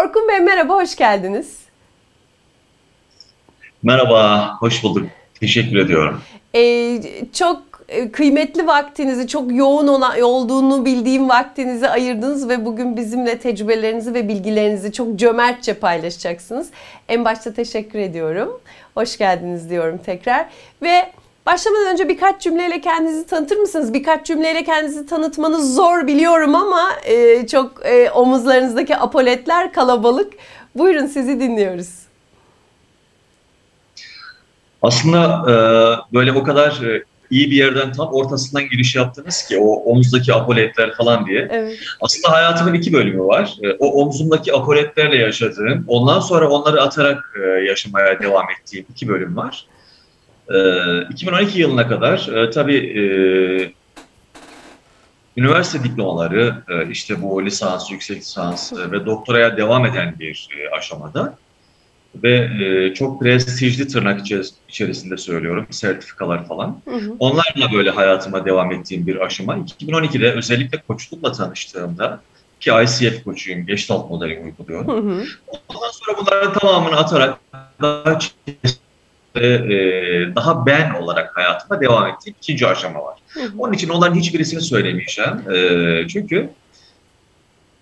Orkun Bey merhaba, hoş geldiniz. Merhaba, hoş bulduk. Teşekkür ediyorum. Ee, çok e, kıymetli vaktinizi, çok yoğun olan, olduğunu bildiğim vaktinizi ayırdınız ve bugün bizimle tecrübelerinizi ve bilgilerinizi çok cömertçe paylaşacaksınız. En başta teşekkür ediyorum. Hoş geldiniz diyorum tekrar. Ve başlamadan önce birkaç cümleyle kendinizi tanıtır mısınız? Birkaç cümleyle kendinizi tanıtmanız zor biliyorum ama e, çok e, omuzlarınızdaki apoletler kalabalık. Buyurun sizi dinliyoruz. Aslında e, böyle o kadar e, iyi bir yerden tam ortasından giriş yaptınız ki o omuzdaki apoletler falan diye. Evet. Aslında hayatımın iki bölümü var. E, o omzumdaki apoletlerle yaşadığım, ondan sonra onları atarak e, yaşamaya devam ettiğim iki bölüm var. E, 2012 yılına kadar e, tabii e, üniversite diplomaları, e, işte bu lisans, yüksek lisans ve doktoraya devam eden bir aşamada ve çok prestijli tırnak içeris- içerisinde söylüyorum sertifikalar falan. Hı hı. Onlarla böyle hayatıma devam ettiğim bir aşama. 2012'de özellikle koçlukla tanıştığımda ki ICF koçuyum, Gestalt modeli uyguluyorum. Hı hı. Ondan sonra bunların tamamını atarak daha ve, e, daha ben olarak hayatıma devam ettiğim ikinci aşama var. Hı hı. Onun için onların hiçbirisini söylemeyeceğim. E, çünkü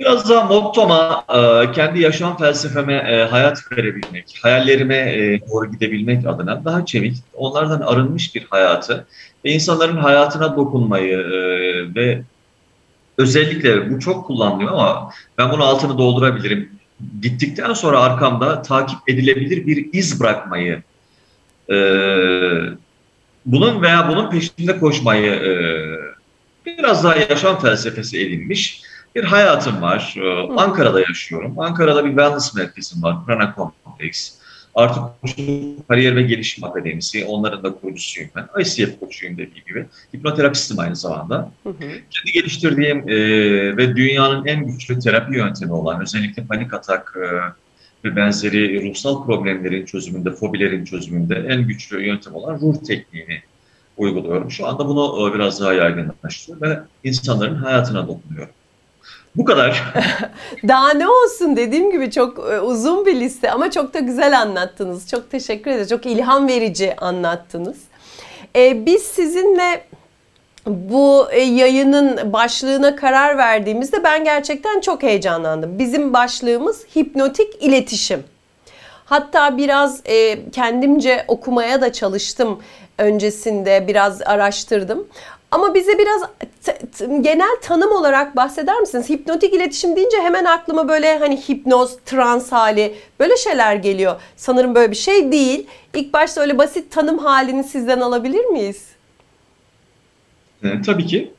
biraz daha mottoma, e, kendi yaşam felsefeme e, hayat verebilmek, hayallerime e, doğru gidebilmek adına daha çevik, onlardan arınmış bir hayatı ve insanların hayatına dokunmayı e, ve özellikle bu çok kullanılıyor ama ben bunu altını doldurabilirim. Gittikten sonra arkamda takip edilebilir bir iz bırakmayı, e, bunun veya bunun peşinde koşmayı e, biraz daha yaşam felsefesi edinmiş bir hayatım var. Ee, Ankara'da yaşıyorum. Ankara'da bir wellness merkezim var. Prana Complex. Artık Kariyer ve Gelişim Akademisi. Onların da kurucusuyum ben. ICF koçuyum dediğim gibi. Hipnoterapistim aynı zamanda. Hı hı. Kendi geliştirdiğim e, ve dünyanın en güçlü terapi yöntemi olan özellikle panik atak e, ve benzeri ruhsal problemlerin çözümünde, fobilerin çözümünde en güçlü yöntem olan ruh tekniğini uyguluyorum. Şu anda bunu e, biraz daha yaygınlaştırıyorum ve insanların hayatına dokunuyorum. Bu kadar. Daha ne olsun dediğim gibi çok e, uzun bir liste ama çok da güzel anlattınız. Çok teşekkür ederiz. Çok ilham verici anlattınız. Ee, biz sizinle bu e, yayının başlığına karar verdiğimizde ben gerçekten çok heyecanlandım. Bizim başlığımız hipnotik iletişim. Hatta biraz e, kendimce okumaya da çalıştım öncesinde biraz araştırdım. Ama bize biraz genel tanım olarak bahseder misiniz? Hipnotik iletişim deyince hemen aklıma böyle hani hipnoz, trans hali böyle şeyler geliyor. Sanırım böyle bir şey değil. İlk başta öyle basit tanım halini sizden alabilir miyiz? Tabii ki.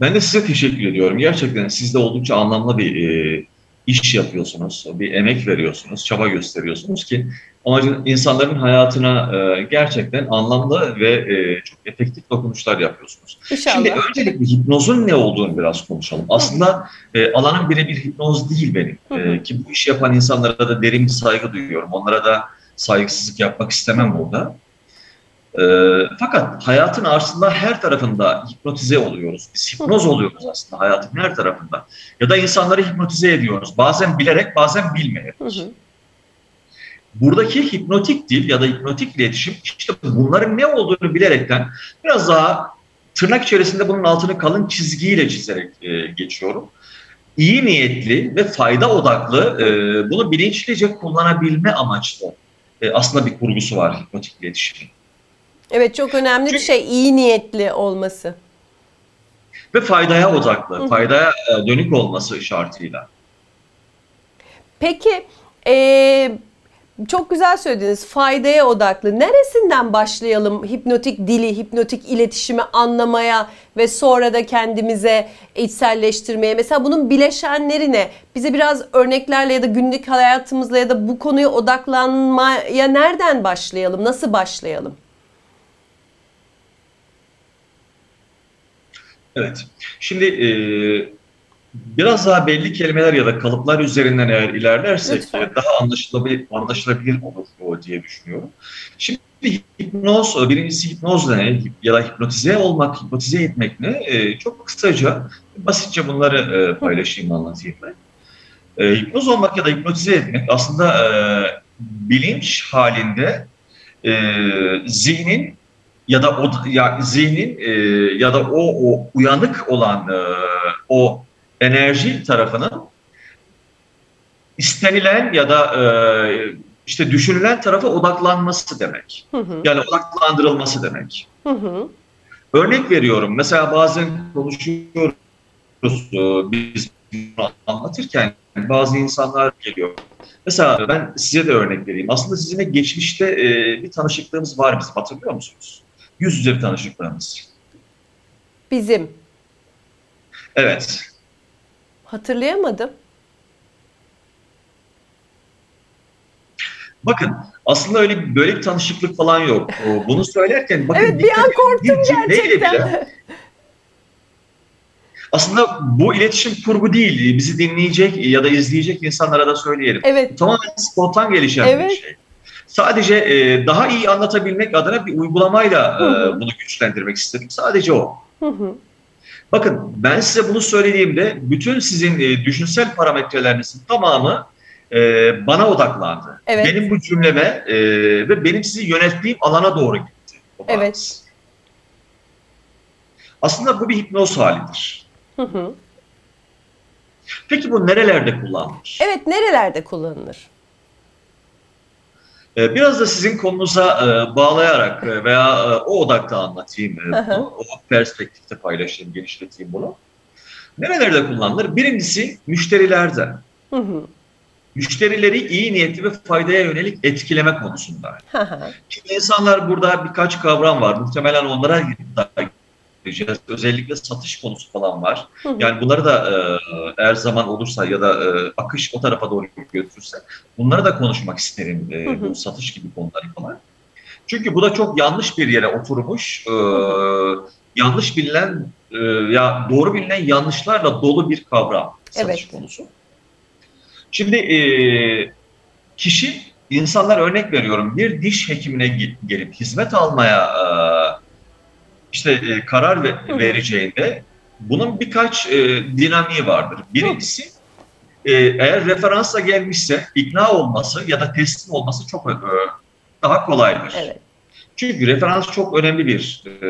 Ben de size teşekkür ediyorum. Gerçekten siz de oldukça anlamlı bir e, iş yapıyorsunuz, bir emek veriyorsunuz, çaba gösteriyorsunuz ki amacı insanların hayatına e, gerçekten anlamlı ve e, çok efektif dokunuşlar yapıyorsunuz. İnşallah. Şimdi öncelikle hipnozun ne olduğunu biraz konuşalım. Aslında e, alanım birebir hipnoz değil benim. Hı hı. E, ki bu işi yapan insanlara da derin bir saygı duyuyorum. Onlara da saygısızlık yapmak istemem burada. E, fakat hayatın aslında her tarafında hipnotize oluyoruz. Biz hipnoz oluyoruz aslında hayatın her tarafında. Ya da insanları hipnotize ediyoruz. Bazen bilerek bazen bilmeyerek. Hı hı. Buradaki hipnotik dil ya da hipnotik iletişim işte bunların ne olduğunu bilerekten biraz daha tırnak içerisinde bunun altını kalın çizgiyle çizerek e, geçiyorum. İyi niyetli ve fayda odaklı e, bunu bilinçlice kullanabilme amaçlı e, aslında bir kurgusu var hipnotik iletişimin. Evet çok önemli bir şey iyi niyetli olması. Ve faydaya odaklı, faydaya e, dönük olması şartıyla. Peki eee, çok güzel söylediniz faydaya odaklı. Neresinden başlayalım hipnotik dili, hipnotik iletişimi anlamaya ve sonra da kendimize içselleştirmeye? Mesela bunun bileşenleri ne? Bize biraz örneklerle ya da günlük hayatımızla ya da bu konuya odaklanmaya nereden başlayalım? Nasıl başlayalım? Evet. Şimdi e, biraz daha belli kelimeler ya da kalıplar üzerinden eğer ilerlersek Lütfen. e, daha anlaşılabilir, anlaşılabilir olur diye düşünüyorum. Şimdi hipnoz, birincisi hipnoz ne ya da hipnotize olmak, hipnotize etmek ne? E, çok kısaca, basitçe bunları e, paylaşayım, anlatayım ben. E, hipnoz olmak ya da hipnotize etmek aslında e, bilinç halinde e, zihnin ya da o ya zihnin e, ya da o, o uyanık olan e, o enerji tarafının istenilen ya da e, işte düşünülen tarafa odaklanması demek. Hı hı. Yani odaklandırılması demek. Hı hı. Örnek veriyorum. Mesela bazen konuşuyoruz e, biz anlatırken bazı insanlar geliyor. Mesela ben size de örnek vereyim. Aslında sizinle geçmişte e, bir tanışıklığımız var bizim. Hatırlıyor musunuz? Yüz yüze bir tanışıklığımız. Bizim. Evet. Hatırlayamadım. Bakın aslında öyle böyle bir tanışıklık falan yok. Bunu söylerken bakın Evet bir an korktum bir cümleyle bile gerçekten. aslında bu iletişim kurgu değil. Bizi dinleyecek ya da izleyecek insanlara da söyleyelim. Evet. Tamamen spontan gelişen bir Evet. şey. Sadece e, daha iyi anlatabilmek adına bir uygulamayla e, bunu güçlendirmek istedim. Sadece o. Hı hı. Bakın ben size bunu söylediğimde bütün sizin e, düşünsel parametrelerinizin tamamı e, bana odaklandı. Evet. Benim bu cümleme e, ve benim sizi yönettiğim alana doğru gitti. Evet. Aslında bu bir hipnoz halidir. Hı hı. Peki bu nerelerde kullanılır? Evet nerelerde kullanılır? E, biraz da sizin konunuza e, bağlayarak e, veya e, o odakta anlatayım bunu. O perspektifte paylaşayım, genişleteyim bunu. Nerelerde kullanılır? Birincisi müşterilerde. Hı hı. müşterileri iyi niyetli ve faydaya yönelik etkileme konusunda. Şimdi insanlar burada birkaç kavram var. Muhtemelen onlara da gireceğiz. Özellikle satış konusu falan var. Hı hı. Yani bunları da e, eğer zaman olursa ya da e, akış o tarafa doğru götürürse bunları da konuşmak isterim. E, Hı hı. bu satış gibi konuları falan. Çünkü bu da çok yanlış bir yere oturmuş. e, yanlış bilinen e, ya doğru bilinen yanlışlarla dolu bir kavram satış Evet. konusu. Şimdi e, kişi, insanlar örnek veriyorum bir diş hekimine ge- gelip hizmet almaya e, işte e, karar ve- vereceğinde bunun birkaç e, dinamiği vardır. Birincisi e, eğer referansla gelmişse ikna olması ya da teslim olması çok e, daha kolaydır. Evet. Çünkü referans çok önemli bir e,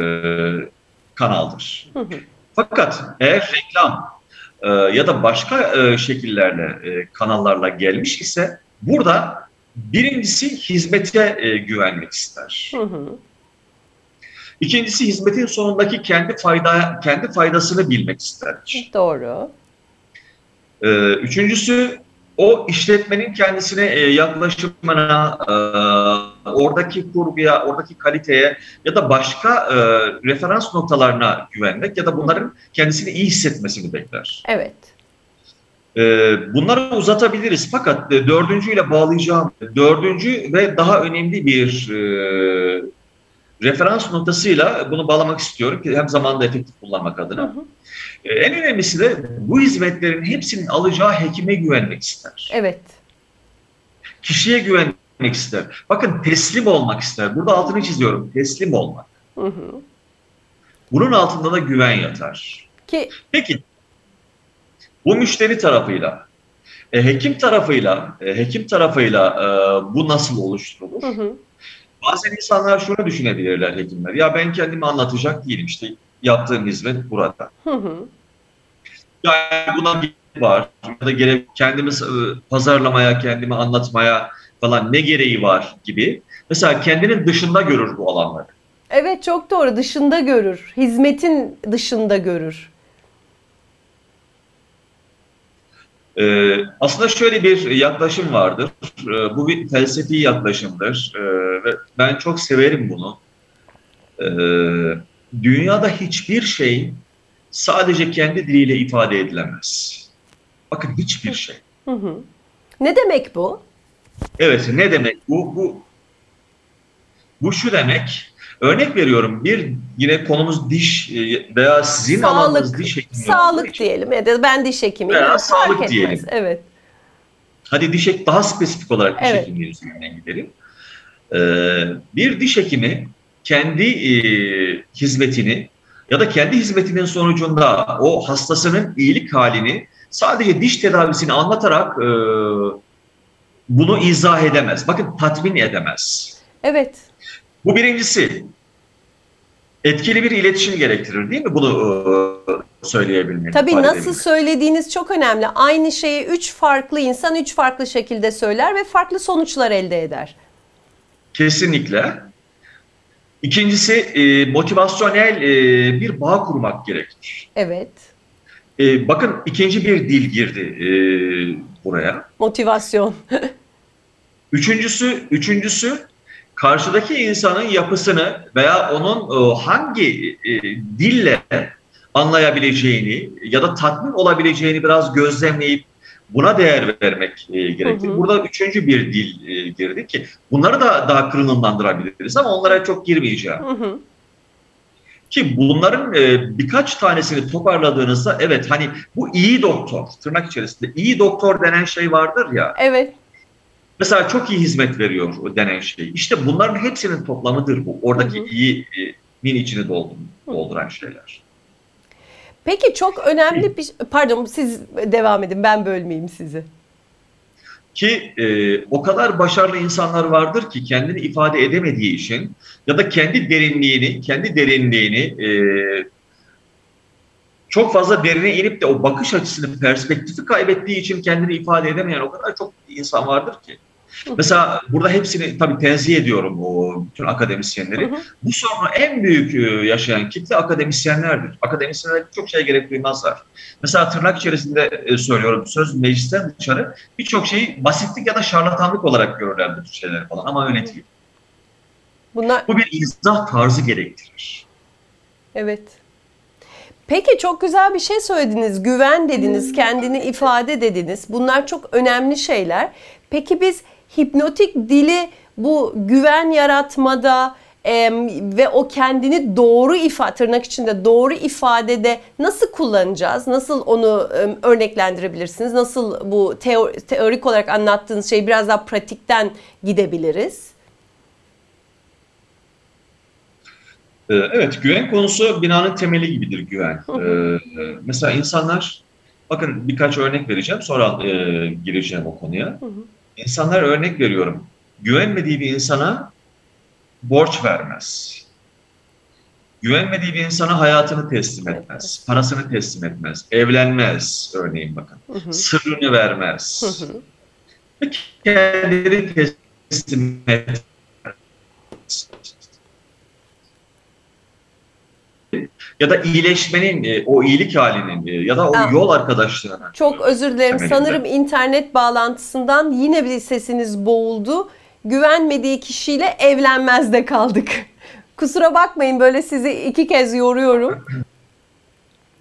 e, kanaldır. Hı hı. Fakat eğer reklam e, ya da başka e, şekillerle, e, kanallarla gelmiş ise burada birincisi hizmete e, güvenmek ister. Hı hı. İkincisi hizmetin sonundaki kendi fayda kendi faydasını bilmek ister. Doğru. E, üçüncüsü o işletmenin kendisine e, yaklaşımına, e, oradaki kurguya, oradaki kaliteye ya da başka e, referans noktalarına güvenmek ya da bunların kendisini iyi hissetmesini bekler. Evet. E, bunları uzatabiliriz fakat e, dördüncüyle bağlayacağım dördüncü ve daha önemli bir e, referans noktasıyla bunu bağlamak istiyorum ki hem zamanda efektif kullanmak Hı adına. hı. E, en önemlisi de bu hizmetlerin hepsinin alacağı hekime güvenmek ister. Evet. Kişiye güvenmek ister. Bakın teslim olmak ister. Burada altını çiziyorum. Teslim olmak. Hı hı. Bunun altında da güven yatar. Ki Peki bu müşteri tarafıyla, e, hekim tarafıyla, e, hekim tarafıyla e, bu nasıl oluşturulur? hı hı. Bazen insanlar şunu düşünebilirler hekimler. Ya ben kendimi anlatacak değilim işte yaptığım hizmet burada. Hı hı. Yani buna gerek var ya da gerek kendimi e, pazarlamaya, kendimi anlatmaya falan ne gereği var gibi. Mesela kendinin dışında görür bu alanları. Evet çok doğru. Dışında görür. Hizmetin dışında görür. Ee, aslında şöyle bir yaklaşım vardır. Ee, bu bir felsefi yaklaşımdır Ee, ben çok severim bunu. Ee, dünyada hiçbir şey sadece kendi diliyle ifade edilemez. Bakın hiçbir şey. Hı hı. Ne demek bu? Evet ne demek bu? Bu bu şu demek. Örnek veriyorum bir yine konumuz diş e, veya sizin Sağlık. alanınız diş hekimi Sağlık için. diyelim ya da ben diş hekimiyim. Veya sağlık etmez. diyelim. Evet. Hadi diş hek daha spesifik olarak diş Evet. hekimliği üzerinden gidelim. Ee, bir diş hekimi kendi e, hizmetini ya da kendi hizmetinin sonucunda o hastasının iyilik halini sadece diş tedavisini anlatarak e, bunu izah edemez. Bakın tatmin edemez. Evet. Bu birincisi. Etkili bir iletişim gerektirir değil mi bunu e, söyleyebilmek? Tabii nasıl edebilmek? söylediğiniz çok önemli. Aynı şeyi üç farklı insan üç farklı şekilde söyler ve farklı sonuçlar elde eder. Kesinlikle. İkincisi e, motivasyonel e, bir bağ kurmak gerekir. Evet. E, bakın ikinci bir dil girdi e, buraya. Motivasyon. Üçüncüsü, üçüncüsü karşıdaki insanın yapısını veya onun e, hangi e, dille anlayabileceğini ya da tatmin olabileceğini biraz gözlemleyip buna değer vermek e, gerekir. Hı hı. Burada üçüncü bir dil e, girdi ki bunları da daha kırılımlandırabiliriz ama onlara çok girmeyeceğim. Hı hı. Ki bunların e, birkaç tanesini toparladığınızda evet hani bu iyi doktor tırnak içerisinde iyi doktor denen şey vardır ya evet. mesela çok iyi hizmet veriyor o denen şey. İşte bunların hepsinin toplamıdır bu. Oradaki Hı hı. iyi e, min içini doldur- dolduran şeyler. Peki çok önemli bir pardon siz devam edin ben bölmeyeyim sizi. Ki e, o kadar başarılı insanlar vardır ki kendini ifade edemediği için ya da kendi derinliğini, kendi derinliğini e, çok fazla derine inip de o bakış açısını, perspektifi kaybettiği için kendini ifade edemeyen o kadar çok insan vardır ki. Mesela burada hepsini tabii tenzih ediyorum o bütün akademisyenleri. Hı hı. Bu sorunu en büyük e, yaşayan kitle akademisyenlerdir. Akademisyenler çok şey gerek duymazlar. Mesela tırnak içerisinde e, söylüyorum söz meclisten dışarı birçok şeyi basitlik ya da şarlatanlık olarak görürler bu şeyler falan ama öyle değil. Bunlar Bu bir izah tarzı gerektirir. evet. Peki çok güzel bir şey söylediniz. Güven dediniz, kendini ifade dediniz. Bunlar çok önemli şeyler. Peki biz hipnotik dili bu güven yaratmada em, ve o kendini doğru ifade, tırnak içinde doğru ifadede nasıl kullanacağız? Nasıl onu em, örneklendirebilirsiniz? Nasıl bu teo- teorik olarak anlattığınız şeyi biraz daha pratikten gidebiliriz? Ee, Evet, güven konusu binanın temeli gibidir güven. Ee, Mesela insanlar, bakın birkaç örnek vereceğim, sonra e, gireceğim o konuya. Hı hı. İnsanlar örnek veriyorum, güvenmediği bir insana borç vermez. Güvenmediği bir insana hayatını teslim etmez, parasını teslim etmez, evlenmez örneğin bakın, Hı hı. sırrını vermez, Hı hı. kendini teslim etmez. Ya da iyileşmenin, e, o iyilik halinin e, ya da o Ha. yol arkadaşlığına. Çok özür dilerim. Temelinde. Sanırım internet bağlantısından yine bir sesiniz boğuldu. Güvenmediği kişiyle evlenmezde kaldık. Kusura bakmayın böyle sizi iki kez yoruyorum.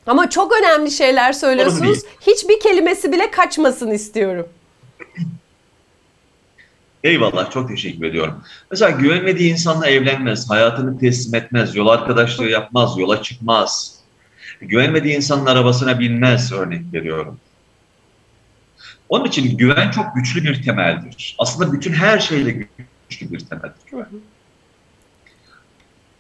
Ama çok önemli şeyler söylüyorsunuz. Hiçbir kelimesi bile kaçmasın istiyorum. Eyvallah, çok teşekkür ediyorum. Mesela güvenmediği insanla evlenmez, hayatını teslim etmez, yol arkadaşlığı yapmaz, yola çıkmaz. Güvenmediği insanın arabasına binmez örnek veriyorum. Onun için güven çok güçlü bir temeldir. Aslında bütün her şeyle güçlü bir temeldir güven.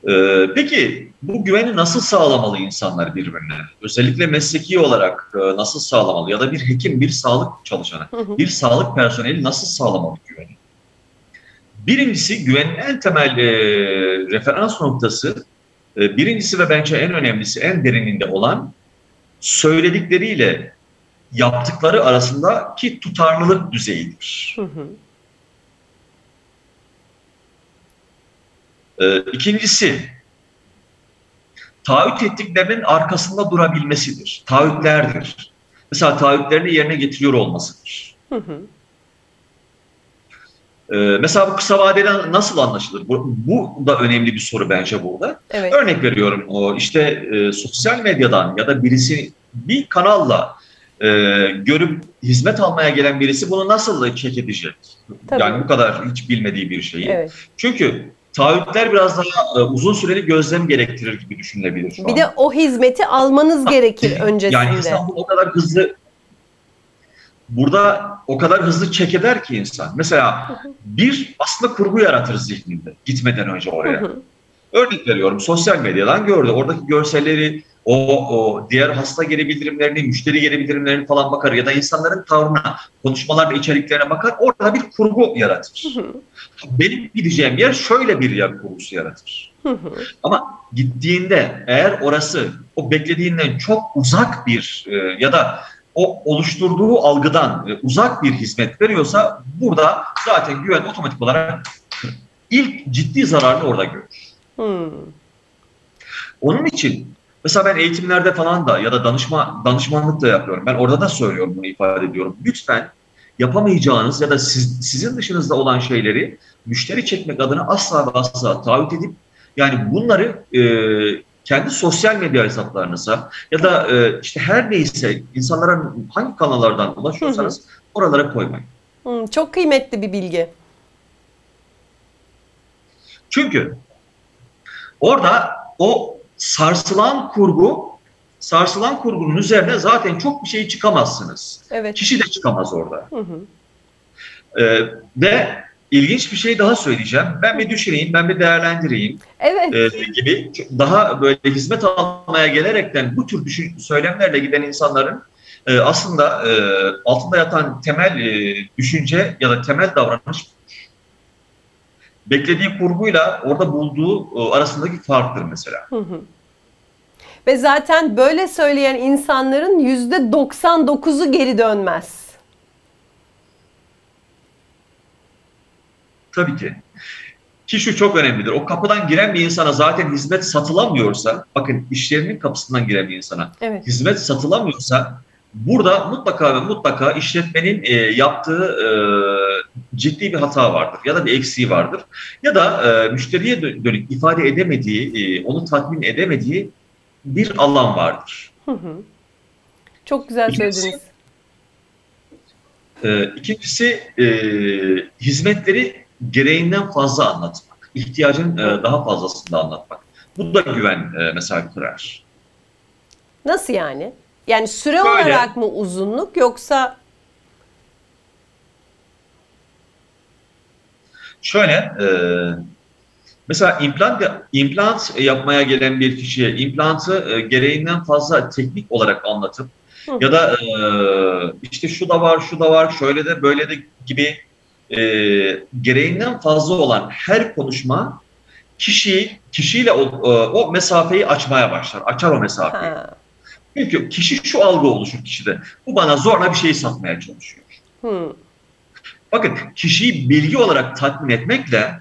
Ee, peki bu güveni nasıl sağlamalı insanlar birbirine? Özellikle mesleki olarak e, nasıl sağlamalı? Ya da bir hekim, bir sağlık çalışanı, bir sağlık personeli nasıl sağlamalı güveni? Birincisi güvenin en temel e, referans noktası, e, birincisi ve bence en önemlisi, en derininde olan söyledikleriyle yaptıkları arasındaki tutarlılık düzeyidir. Hı hı. Ee, İkincisi, taahhüt ettiklerinin arkasında durabilmesidir. Taahhütlerdir. Mesela taahhütlerini yerine getiriyor olmasıdır. Hı hı. Ee, mesela bu kısa vadeden nasıl anlaşılır? Bu, bu da önemli bir soru bence burada. Evet. Örnek veriyorum o işte e, sosyal medyadan ya da birisi bir kanalla e, görüp hizmet almaya gelen birisi bunu nasıl check edecek? Tabii. Yani bu kadar hiç bilmediği bir şeyi. Evet. Çünkü taahhütler biraz daha e, uzun süreli gözlem gerektirir gibi düşünülebilir şu Bir an. de o hizmeti almanız gerekir öncesinde. yani insan bunu o kadar hızlı burada o kadar hızlı çek eder ki insan. Mesela bir aslında kurgu yaratır zihninde gitmeden önce oraya. Örnek veriyorum sosyal medyadan gördü. Oradaki görselleri o, o diğer hasta geri bildirimlerini, müşteri geri bildirimlerini falan bakar ya da insanların tavrına, konuşmalarda içeriklerine bakar. Orada bir kurgu yaratır. Benim gideceğim yer şöyle bir yer kurgusu yaratır. Ama gittiğinde eğer orası o beklediğinden çok uzak bir e, ya da o oluşturduğu algıdan e, uzak bir hizmet veriyorsa burada zaten güven otomatik olarak ilk ciddi zararını orada görür. Hı. Onun için mesela ben eğitimlerde falan da ya da danışma danışmanlık da yapıyorum. Ben orada da söylüyorum bunu ifade ediyorum. Lütfen yapamayacağınız ya da siz, sizin dışınızda olan şeyleri müşteri çekmek adına asla ve asla taahhüt edip yani bunları e, kendi sosyal medya hesaplarınıza ya da e, işte her neyse insanlara hangi kanallardan ulaşıyorsanız oralara koymayın. Hı. Çok kıymetli bir bilgi. Çünkü orada o sarsılan kurgu, sarsılan kurgunun üzerine zaten çok bir şey çıkamazsınız. Evet. Kişi de çıkamaz orada. Hı hı. Ee, ve ilginç bir şey daha söyleyeceğim. Ben bir düşüneyim, ben bir değerlendireyim Evet. e, gibi daha böyle hizmet almaya gelerekten bu tür düşün, söylemlerle giden insanların e, aslında e, altında yatan temel e, düşünce ya da temel davranış beklediği kurguyla orada bulduğu e, arasındaki farktır mesela. Hı hı. Ve zaten böyle söyleyen insanların yüzde 99'u geri dönmez. Tabii ki. Ki şu çok önemlidir. O kapıdan giren bir insana zaten hizmet satılamıyorsa, bakın işlerinin kapısından giren bir insana Evet. hizmet satılamıyorsa burada mutlaka ve mutlaka işletmenin e, yaptığı e, ciddi bir hata vardır ya da bir eksiği vardır ya da e, müşteriye dö- dönük ifade edemediği, e, onu tatmin edemediği bir alan vardır. Hı hı. Çok güzel İkincisi- söylediniz. E, ikincisi e, hizmetleri gereğinden fazla anlatmak, ihtiyacın e, daha fazlasını da anlatmak. Bu da güven e, mesela kırar. Nasıl yani? Yani süre Şöyle. olarak mı uzunluk yoksa Şöyle, e, mesela implant implant yapmaya gelen bir kişiye implantı e, gereğinden fazla teknik olarak anlatıp Hı. ya da e, işte şu da var, şu da var, şöyle de böyle de gibi e, gereğinden fazla olan her konuşma kişiyi kişiyle o, e, o mesafeyi açmaya başlar, açar o mesafeyi. ha. Çünkü kişi şu algı oluşur kişide. Bu bana zorla bir şey satmaya çalışıyor. Hı. Bakın kişiyi bilgi olarak tatmin etmekle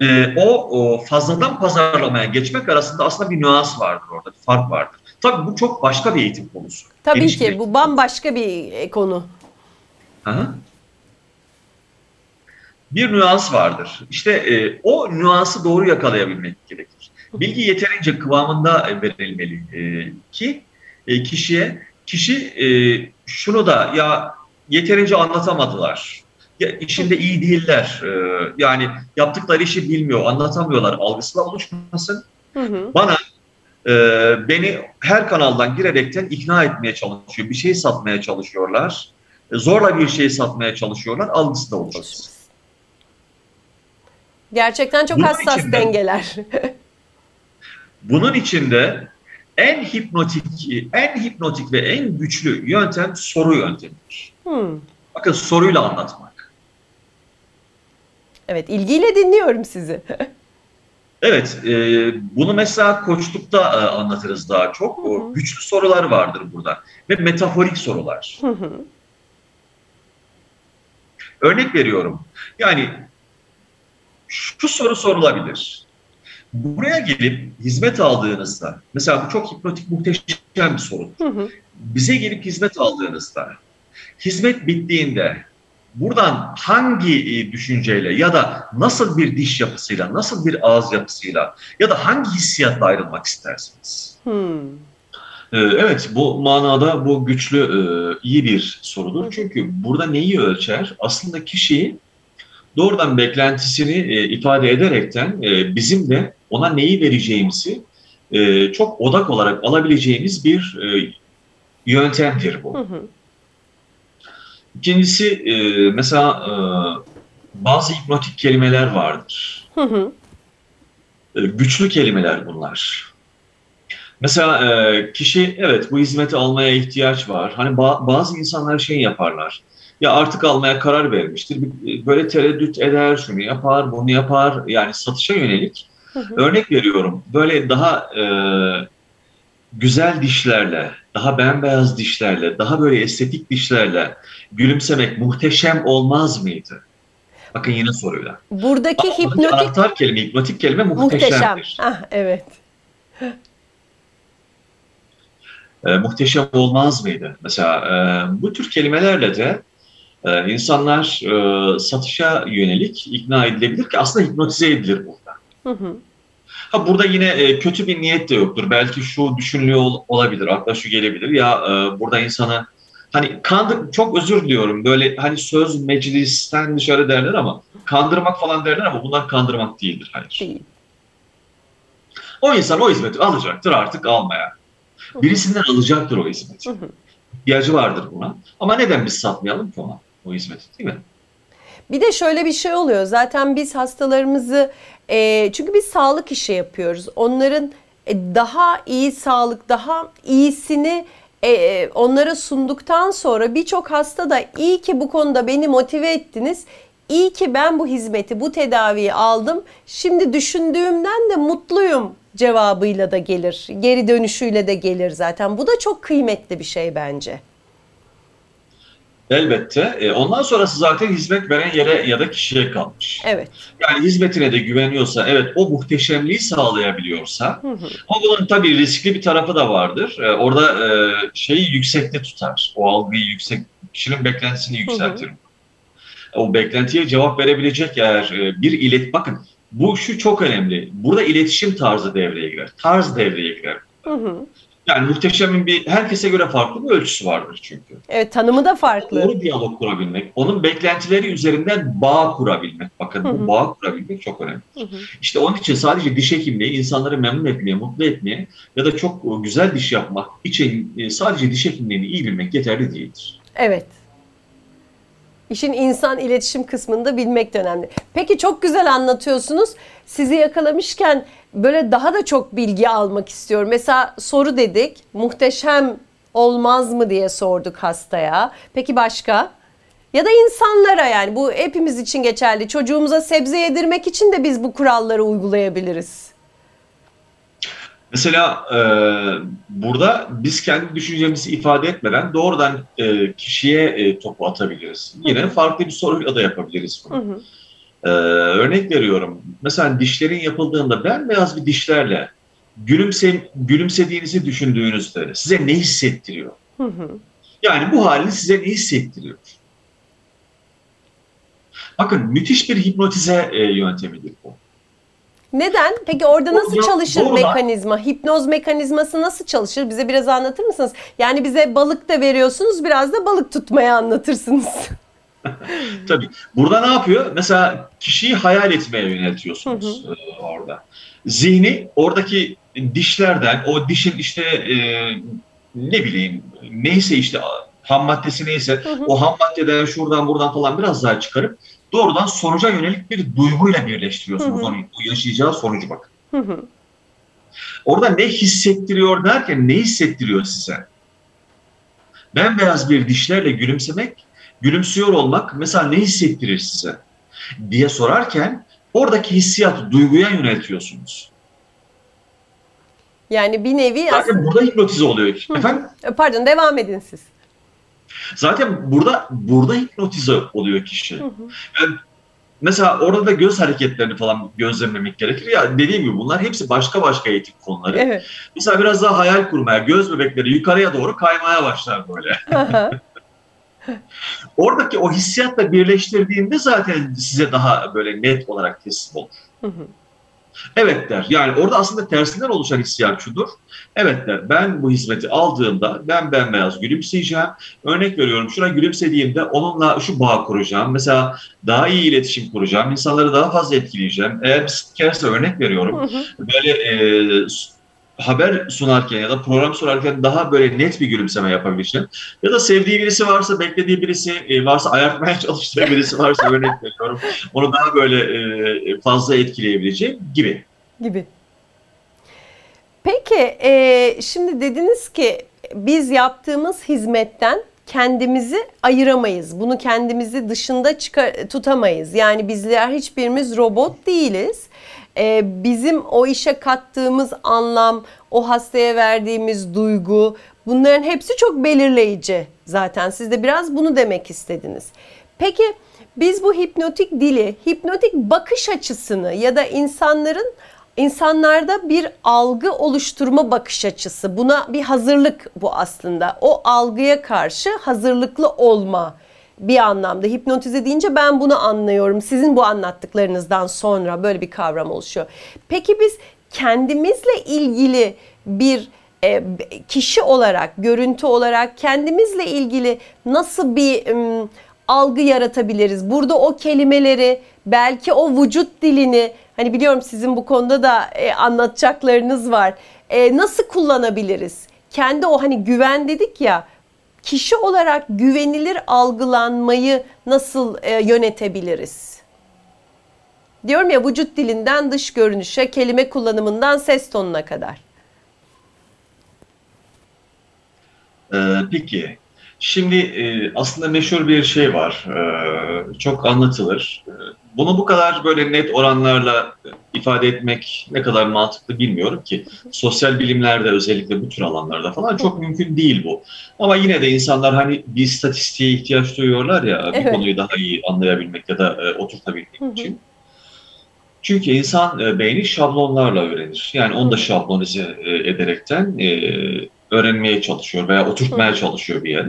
e, o, o fazladan pazarlamaya geçmek arasında aslında bir nüans vardır orada, bir fark vardır. Tabii bu çok başka bir eğitim konusu. Tabii Geniş bir ki eğitim bu bambaşka bir e, konu. Aha. Bir nüans vardır. İşte e, o nüansı doğru yakalayabilmek gerekir. Bilgi yeterince kıvamında e, verilmeli e, ki e, kişiye kişi e, şunu da ya yeterince anlatamadılar. Ya işinde iyi değiller. E, yani yaptıkları işi bilmiyor, anlatamıyorlar algısıyla oluşmasın. Hı hı. Bana e, beni her kanaldan girerekten ikna etmeye çalışıyor. Bir şey satmaya çalışıyorlar. E, zorla bir şey satmaya çalışıyorlar. Algısı da oluşmasın. Gerçekten çok Bunun hassas için de- dengeler. Bunun içinde en hipnotik, en hipnotik ve en güçlü yöntem soru yöntemidir. Hı. Bakın soruyla anlatmak. Evet, ilgiyle dinliyorum sizi. Evet, e, bunu mesela koçlukta e, anlatırız daha çok. O hı. güçlü sorular vardır burada ve metaforik sorular. Hı hı. Örnek veriyorum. Yani şu soru sorulabilir. Buraya gelip hizmet aldığınızda, mesela bu çok hipnotik muhteşem bir soru. Hı hı. Bize gelip hizmet aldığınızda, hizmet bittiğinde buradan hangi e, düşünceyle ya da nasıl bir diş yapısıyla, nasıl bir ağız yapısıyla ya da hangi hissiyatla ayrılmak istersiniz? Hı. Ee, Evet, bu manada bu güçlü, e, iyi bir sorudur. Çünkü burada neyi ölçer? Aslında kişiyi doğrudan beklentisini e, ifade ederekten e, bizim de ona neyi vereceğimizi e, çok odak olarak alabileceğimiz bir e, yöntemdir Hı bu. hı. İkincisi, e, mesela e, bazı hipnotik kelimeler vardır. Hı hı. E, güçlü kelimeler bunlar. Mesela e, kişi evet bu hizmeti almaya ihtiyaç var. Hani ba- bazı insanlar şey yaparlar. Ya artık almaya karar vermiştir. Bir- Böyle tereddüt eder, şunu yapar, bunu yapar. Yani satışa yönelik. Hı hı. Örnek veriyorum. Böyle daha e, güzel dişlerle, daha bembeyaz dişlerle, daha böyle estetik dişlerle gülümsemek muhteşem olmaz mıydı? Bakın yine soruyla. Buradaki buradaki hipnotik anahtar kelime, hipnotik kelime muhteşem. muhteşemdir. Ah evet. E, muhteşem olmaz mıydı? Mesela e, bu tür kelimelerle de e, insanlar e, satışa yönelik ikna edilebilir ki aslında hipnotize edilir burada. Hı hı. Ha burada yine e, kötü bir niyet de yoktur. Belki şu düşünülüyor ol- olabilir, akla şu gelebilir. Ya e, burada insanı hani kandır çok özür diliyorum. Böyle hani söz meclisten dışarı derler ama kandırmak falan derler ama bunlar kandırmak değildir. Hayır. Değil. O insan o hizmeti alacaktır artık almaya. Birisinden alacaktır o hizmeti. İhtiyacı vardır buna. Ama neden biz satmayalım ki ona o hizmeti değil mi? Bir de şöyle bir şey oluyor. Zaten biz hastalarımızı e, çünkü biz sağlık işi yapıyoruz. Onların e, daha iyi sağlık, daha iyisini e, e, onlara sunduktan sonra birçok hasta da iyi ki bu konuda beni motive ettiniz. İyi ki ben bu hizmeti, bu tedaviyi aldım. Şimdi düşündüğümden de mutluyum cevabıyla da gelir. Geri dönüşüyle de gelir zaten. Bu da çok kıymetli bir şey bence. Elbette. E, ondan sonrası zaten hizmet veren yere ya da kişiye kalmış. Evet. Yani hizmetine de güveniyorsa, evet o muhteşemliği sağlayabiliyorsa, Hı hı. ama bunun tabii riskli bir tarafı da vardır. E, orada e, şeyi yüksekte tutar. O algıyı yüksek, kişinin beklentisini yükseltir. O beklentiye cevap verebilecek eğer e, bir ilet... Bakın bu şu çok önemli. Burada iletişim tarzı devreye girer. Tarz devreye girer. Hı hı. Yani muhteşemin bir herkese göre farklı bir ölçüsü vardır çünkü. Evet tanımı da farklı. Doğru diyalog kurabilmek, onun beklentileri üzerinden bağ kurabilmek. Bakın Hı hı. bu bağ kurabilmek çok önemli. Hı hı. İşte onun için sadece diş hekimliği insanları memnun etmeye, mutlu etmeye ya da çok e, güzel diş yapmak için e, sadece diş hekimliğini iyi bilmek yeterli değildir. Evet. İşin insan iletişim kısmını da bilmek de önemli. Peki çok güzel anlatıyorsunuz. Sizi yakalamışken böyle daha da çok bilgi almak istiyorum. Mesela soru dedik. Muhteşem olmaz mı diye sorduk hastaya. Peki başka? Ya da insanlara yani bu hepimiz için geçerli. Çocuğumuza sebze yedirmek için de biz bu kuralları uygulayabiliriz. Mesela e, burada biz kendi düşüncemizi ifade etmeden doğrudan e, kişiye e, topu atabiliriz. Yine farklı bir soruyla da yapabiliriz bunu. Ee, örnek veriyorum. Mesela dişlerin yapıldığında bembeyaz bir dişlerle gülümse, gülümsediğinizi düşündüğünüzde size ne hissettiriyor? Hı hı. Yani bu halini size ne hissettiriyor? Bakın müthiş bir hipnotize e, yöntemidir bu. Neden? Peki orada nasıl çalışır doğrudan- mekanizma? Hipnoz mekanizması nasıl çalışır? Bize biraz anlatır mısınız? Yani bize balık da veriyorsunuz, biraz da balık tutmayı anlatırsınız. Tabii. Burada ne yapıyor? Mesela kişiyi hayal etmeye yöneltiyorsunuz e, orada. Zihni oradaki dişlerden, o dişin işte e, ne bileyim neyse işte ham maddesi neyse Hı hı. o ham maddeden şuradan buradan falan biraz daha çıkarıp doğrudan sonuca yönelik bir duyguyla birleştiriyorsunuz Hı hı. onu. O yaşayacağı sonucu bak. Hı hı. Orada ne hissettiriyor derken ne hissettiriyor size? Bembeyaz bir dişlerle gülümsemek, gülümsüyor olmak mesela ne hissettirir size? diye sorarken oradaki hissiyatı duyguya yöneltiyorsunuz. yani bir nevi aslında... Zaten burada hipnotize oluyor. Hı. Efendim? Pardon devam edin siz. Zaten burada burada hipnotize oluyor kişi. Hı hı. Yani mesela orada da göz hareketlerini falan gözlemlemek gerekir. Ya dediğim gibi bunlar hepsi başka başka eğitim konuları. Evet. Mesela biraz daha hayal kurmaya, göz bebekleri yukarıya doğru kaymaya başlar böyle. Oradaki o hissiyatla birleştirdiğinde zaten size daha böyle net olarak teslim olur. Hı hı. Evet der. Yani orada aslında tersinden oluşan hissiyat şudur. Evet der. Ben bu hizmeti aldığımda ben bembeyaz gülümseyeceğim. Örnek veriyorum şuna gülümsediğimde onunla şu bağ kuracağım. Mesela daha iyi iletişim kuracağım. İnsanları daha fazla etkileyeceğim. Eğer bir örnek veriyorum. Hı hı. Böyle e, haber sunarken ya da program sunarken daha böyle net bir gülümseme yapabileceğim. Ya da sevdiği birisi varsa, beklediği birisi e, varsa, ayartmaya çalıştığı birisi varsa örnek veriyorum. Onu daha böyle e, fazla etkileyebileceğim gibi. gibi. Peki e, şimdi dediniz ki biz yaptığımız hizmetten kendimizi ayıramayız. Bunu kendimizi dışında çıkar, tutamayız. Yani bizler hiçbirimiz robot değiliz. Ee, bizim o işe kattığımız anlam, o hastaya verdiğimiz duygu bunların hepsi çok belirleyici zaten. Siz de biraz bunu demek istediniz. Peki biz bu hipnotik dili, hipnotik bakış açısını ya da insanların insanlarda bir algı oluşturma bakış açısı. Buna bir hazırlık bu aslında. O algıya karşı hazırlıklı olma bir anlamda. Hipnotize deyince ben bunu anlıyorum. Sizin bu anlattıklarınızdan sonra böyle bir kavram oluşuyor. Peki biz kendimizle ilgili bir e, kişi olarak, görüntü olarak kendimizle ilgili nasıl bir um, algı yaratabiliriz? Burada o kelimeleri, belki o vücut dilini Hani biliyorum sizin bu konuda da e, anlatacaklarınız var. E, nasıl kullanabiliriz? Kendi o hani güven dedik ya kişi olarak güvenilir algılanmayı nasıl e, yönetebiliriz? Diyorum ya vücut dilinden dış görünüşe, kelime kullanımından ses tonuna kadar. Ee, peki Şimdi e, aslında meşhur bir şey var, e, çok anlatılır. E, bunu bu kadar böyle net oranlarla ifade etmek ne kadar mantıklı bilmiyorum ki. Sosyal bilimlerde özellikle bu tür alanlarda falan çok mümkün değil bu. Ama yine de insanlar hani bir istatistiğe ihtiyaç duyuyorlar ya evet. bir konuyu daha iyi anlayabilmek ya da oturtabilmek için. Çünkü insan beyni şablonlarla öğrenir. Yani onu da şablonize ederekten öğrenmeye çalışıyor veya oturtmaya çalışıyor bir yere.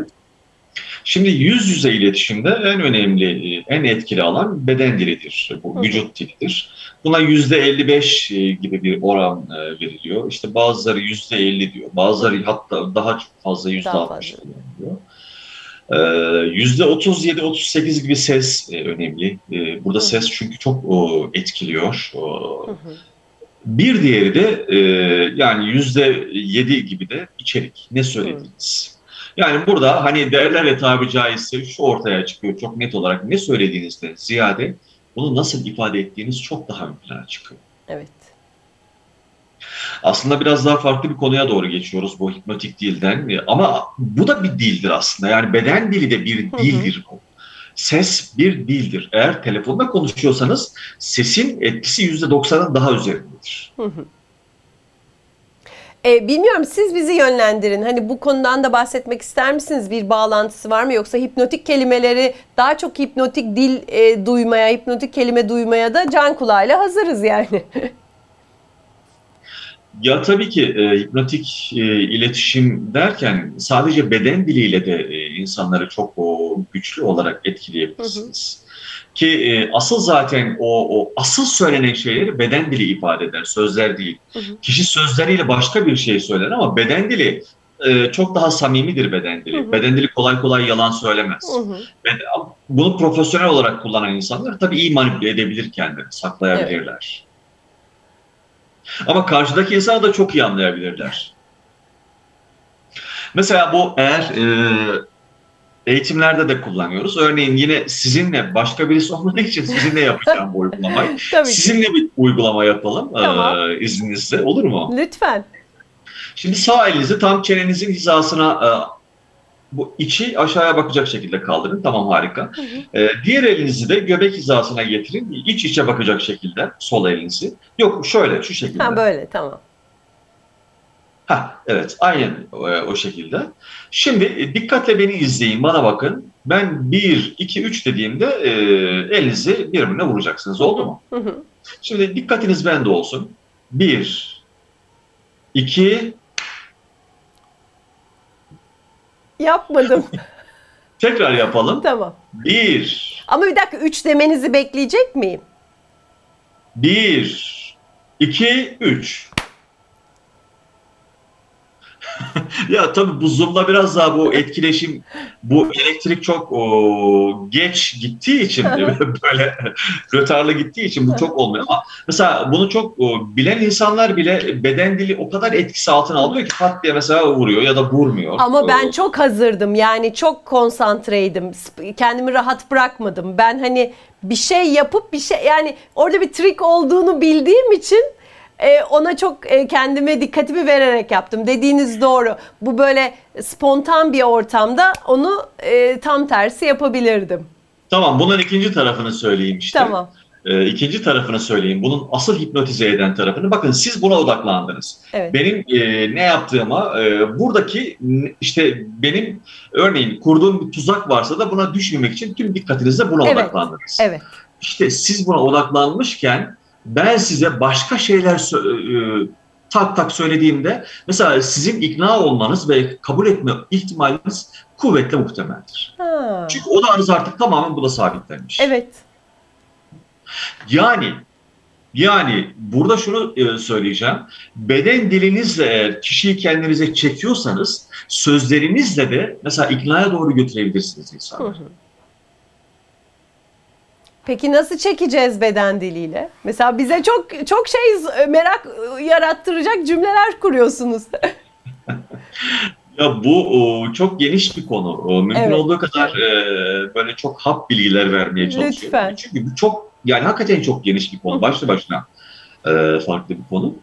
Şimdi yüz yüze iletişimde en önemli, en etkili alan beden dilidir. Bu vücut dilidir. Buna yüzde 55 e, gibi bir oran e, veriliyor. İşte bazıları yüzde 50 diyor. Bazıları hatta daha fazla yüzde 60 diyor. E, yüzde 37-38 gibi ses önemli. Burada ses çünkü çok etkiliyor. Bir diğeri de yani yüzde 7 gibi de içerik. Ne söylediniz? Yani burada hani derler ya tabi caizse şu ortaya çıkıyor çok net olarak ne söylediğinizde ziyade bunu nasıl ifade ettiğiniz çok daha ön plana çıkıyor. Evet. Aslında biraz daha farklı bir konuya doğru geçiyoruz bu hipnotik dilden ama bu da bir dildir aslında yani beden dili de bir dildir bu. Ses bir dildir. Eğer telefonda konuşuyorsanız sesin etkisi yüzde doksanın daha üzerindedir. Hı hı. E, bilmiyorum siz bizi yönlendirin. Hani bu konudan da bahsetmek ister misiniz? Bir bağlantısı var mı? Yoksa hipnotik kelimeleri daha çok hipnotik dil e, duymaya, hipnotik kelime duymaya da can kulağıyla hazırız yani. Ya tabii ki e, hipnotik e, iletişim derken sadece beden diliyle de e, insanları çok o, güçlü olarak etkileyebilirsiniz. Hı hı. Ki e, asıl zaten o, o asıl söylenen şeyleri beden dili ifade eder, sözler değil. Hı hı. Kişi sözleriyle başka bir şey söyler ama beden dili e, çok daha samimidir beden dili. Hı hı. Beden dili kolay kolay yalan söylemez. Hı hı. Bunu profesyonel olarak kullanan insanlar tabii iyi manipüle edebilir kendilerini, saklayabilirler. Evet. Ama karşıdaki insanı da çok iyi anlayabilirler. Mesela bu eğer e, eğitimlerde de kullanıyoruz. Örneğin yine sizinle başka birisi olmadığı için sizinle yapacağım bu uygulamayı. sizinle bir uygulama yapalım tamam. e, izninizle olur mu? Lütfen. Şimdi sağ elinizi tam çenenizin hizasına e, bu içi aşağıya bakacak şekilde kaldırın. Tamam harika. Hı hı. E, diğer elinizi de göbek hizasına getirin. İç içe bakacak şekilde sol elinizi. Yok şöyle şu şekilde. Ha böyle tamam. Ha, evet, aynen o, o şekilde. Şimdi e, dikkatle beni izleyin, bana bakın. Ben 1, 2, 3 dediğimde e, elinizi birbirine vuracaksınız. Oldu mu? Şimdi dikkatiniz bende olsun. 1, 2... Yapmadım. Tekrar yapalım. Tamam. 1... Ama bir dakika 3 demenizi bekleyecek miyim? 1, 2, 3. ya tabii bu Zoom'da biraz daha bu etkileşim, bu elektrik çok o, geç gittiği için böyle rötarlı gittiği için bu çok olmuyor. Ama mesela bunu çok o, bilen insanlar bile beden dili o kadar etkisi altına alıyor ki pat diye mesela vuruyor ya da vurmuyor. Ama ben çok hazırdım yani çok konsantreydim. Kendimi rahat bırakmadım. Ben hani bir şey yapıp bir şey yani orada bir trik olduğunu bildiğim için e, ona çok e, kendime dikkatimi vererek yaptım. Dediğiniz doğru. Bu böyle spontan bir ortamda onu e, tam tersi yapabilirdim. Tamam, bunun ikinci tarafını söyleyeyim işte. Tamam. Ee, ikinci tarafını söyleyeyim. Bunun asıl hipnotize eden tarafını. Bakın siz buna odaklandınız. Evet. Benim e, ne yaptığıma, e, buradaki işte benim örneğin kurduğum bir tuzak varsa da buna düşmemek için tüm dikkatinizle buna Evet. odaklandınız. Evet. İşte siz buna odaklanmışken ben size başka şeyler sö- e, tak tak söylediğimde mesela sizin ikna olmanız ve kabul etme ihtimaliniz kuvvetle muhtemeldir. Ha. Çünkü odağınız artık tamamen buna sabitlenmiş. Evet. Yani yani burada şunu e, söyleyeceğim. Beden dilinizle eğer kişiyi kendinize çekiyorsanız sözlerinizle de mesela iknaya doğru götürebilirsiniz Hı insanları. hı. Peki nasıl çekeceğiz beden diliyle? Mesela bize çok çok şey merak yarattıracak cümleler kuruyorsunuz. Ya bu çok geniş bir konu. Mümkün Evet. olduğu kadar e, böyle çok hap bilgiler vermeye çalışıyorum. Lütfen. Çünkü bu çok yani hakikaten çok geniş bir konu. Başlı başına e, farklı bir konu.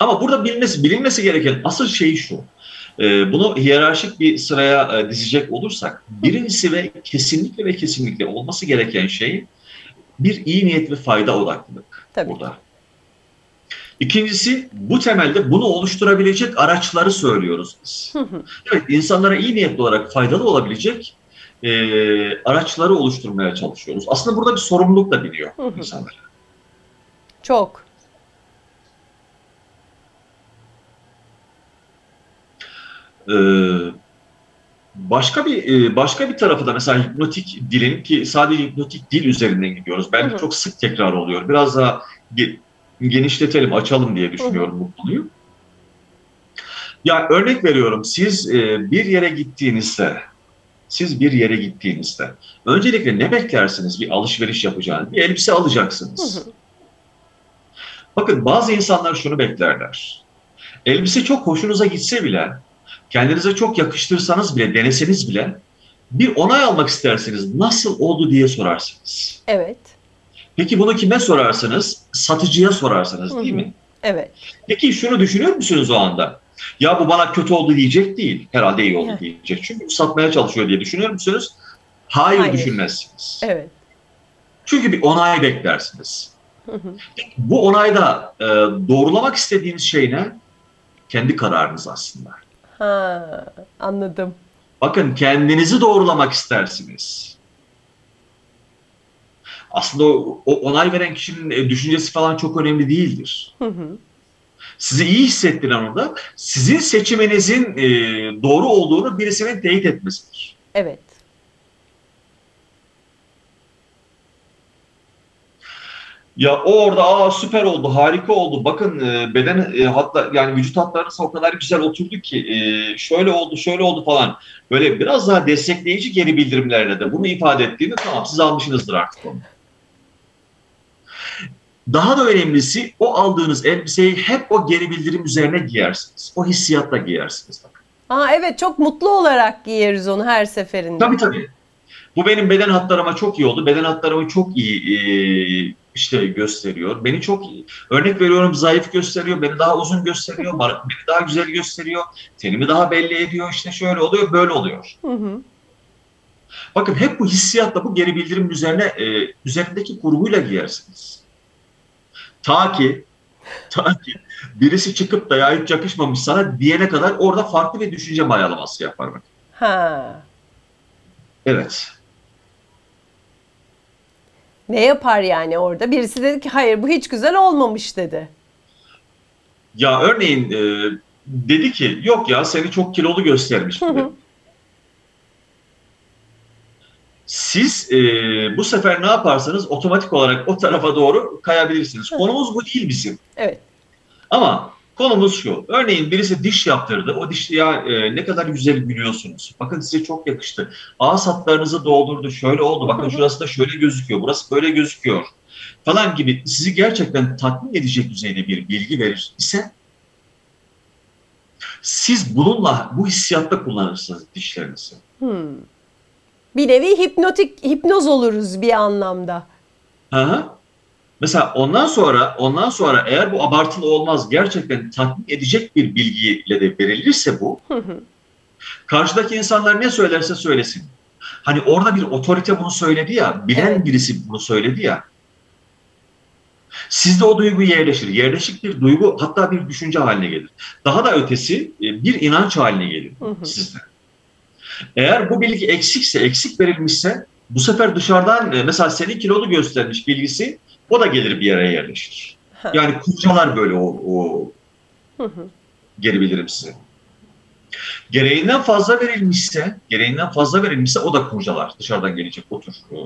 Ama burada bilinmesi, bilinmesi gereken asıl şey şu. E, bunu hiyerarşik bir sıraya e, dizecek olursak birincisi ve kesinlikle ve kesinlikle olması gereken şey bir iyi niyet ve fayda odaklılık Tabii. burada. İkincisi bu temelde bunu oluşturabilecek araçları söylüyoruz biz. Evet, insanlara iyi niyetli olarak faydalı olabilecek e, araçları oluşturmaya çalışıyoruz. Aslında burada bir sorumluluk da biliyor Hı hı. insanlar. çok. Ee, başka bir e, başka bir tarafı da mesela hipnotik dilin ki sadece hipnotik dil üzerinden gidiyoruz. Bence Hı hı. çok sık tekrar oluyor. Biraz daha ge- genişletelim, açalım diye düşünüyorum bu konuyu. Ya örnek veriyorum. Siz e, bir yere gittiğinizde siz bir yere gittiğinizde öncelikle ne beklersiniz? Bir alışveriş yapacağınız, bir elbise alacaksınız. Hı hı. Bakın bazı insanlar şunu beklerler. Elbise çok hoşunuza gitse bile, kendinize çok yakıştırsanız bile, deneseniz bile bir onay almak isterseniz nasıl oldu diye sorarsınız. Evet. Peki bunu kime sorarsınız? Satıcıya sorarsınız değil Hı hı. mi? Evet. Peki şunu düşünüyor musunuz o anda? Ya bu bana kötü oldu diyecek değil. Herhalde iyi oldu Evet. diyecek. Çünkü satmaya çalışıyor diye düşünüyor musunuz? Hayır, Hayır. düşünmezsiniz. Evet. Çünkü bir onay beklersiniz. Hı hı. Bu onayda e, doğrulamak istediğiniz şey ne? Kendi kararınız aslında. Ha, anladım. Bakın kendinizi doğrulamak istersiniz. Aslında o, o onay veren kişinin e, düşüncesi falan çok önemli değildir. Hı hı. Sizi iyi hissettiren orada sizin seçiminizin e, doğru olduğunu birisinin teyit etmesidir. Evet. Ya o orada aa süper oldu, harika oldu. Bakın e, beden e, hatta yani vücut hatlarınız o kadar güzel oturdu ki e, şöyle oldu, şöyle oldu falan. Böyle biraz daha destekleyici geri bildirimlerle de bunu ifade ettiğinde tamam siz almışsınızdır artık onu. Daha da önemlisi o aldığınız elbiseyi hep o geri bildirim üzerine giyersiniz. O hissiyatla giyersiniz. Bakın. Aa, evet çok mutlu olarak giyeriz onu her seferinde. Tabii tabii. Bu benim beden hatlarıma çok iyi oldu. Beden hatlarımı çok iyi e, işte gösteriyor. Beni çok. Örnek veriyorum zayıf gösteriyor. Beni daha uzun gösteriyor. Beni daha güzel gösteriyor. Tenimi daha belli ediyor. İşte şöyle oluyor, böyle oluyor. Hı hı. Bakın hep bu hissiyatla bu geri bildirimin üzerine e, üzerindeki kurguyla giyersiniz. Ta ki ta ki birisi çıkıp da ya hiç yakışmamış sana diyene kadar orada farklı bir düşünce mayalaması yapar bak. Ha. Evet. Ne yapar yani orada? Birisi dedi ki hayır bu hiç güzel olmamış dedi. Ya örneğin e, dedi ki yok ya seni çok kilolu göstermiş Hı gibi. hı. Siz e, bu sefer ne yaparsanız otomatik olarak o tarafa doğru kayabilirsiniz. Konumuz bu değil bizim. Evet. Ama konumuz şu. Örneğin birisi diş yaptırdı. O dişli ya e, ne kadar güzel gülüyorsunuz. Bakın size çok yakıştı. Ağız hatlarınızı doldurdu. Şöyle oldu. Bakın şurası da şöyle gözüküyor. Burası böyle gözüküyor. Falan gibi sizi gerçekten tatmin edecek düzeyde bir bilgi verir ise siz bununla bu hissiyatta kullanırsınız dişlerinizi. Hmm. Bir nevi hipnotik hipnoz oluruz bir anlamda. Hı. Mesela ondan sonra ondan sonra eğer bu abartılı olmaz gerçekten tatmin edecek bir bilgiyle de verilirse bu karşıdaki insanlar ne söylerse söylesin. Hani orada bir otorite bunu söyledi ya, bilen Evet. birisi bunu söyledi ya. Sizde o duygu yerleşir. Yerleşik bir duygu hatta bir düşünce haline gelir. Daha da ötesi e, bir inanç haline gelir Hı hı. sizde. Eğer bu bilgi eksikse, eksik verilmişse bu sefer dışarıdan e, mesela senin kilolu göstermiş bilgisi o da gelir bir yere yerleşir. Yani kurcalar böyle o, o geri bildirim size. Gereğinden fazla verilmişse, gereğinden fazla verilmişse o da kurcalar. Dışarıdan gelecek o tür e,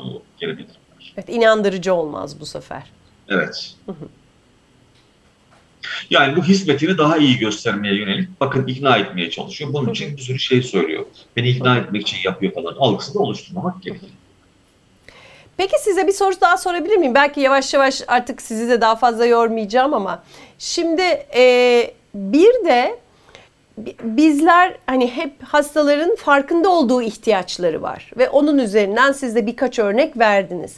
geri bildirimler. Evet, inandırıcı olmaz bu sefer. Evet. Yani bu hizmetini daha iyi göstermeye yönelik bakın ikna etmeye çalışıyor. Bunun için bir sürü şey söylüyor. Beni ikna etmek için yapıyor falan. Algısını oluşturmamak gerekiyor. Peki size bir soru daha sorabilir miyim? Belki yavaş yavaş artık sizi de daha fazla yormayacağım ama şimdi e, bir de bi- bizler hani hep hastaların farkında olduğu ihtiyaçları var ve onun üzerinden siz de birkaç örnek verdiniz.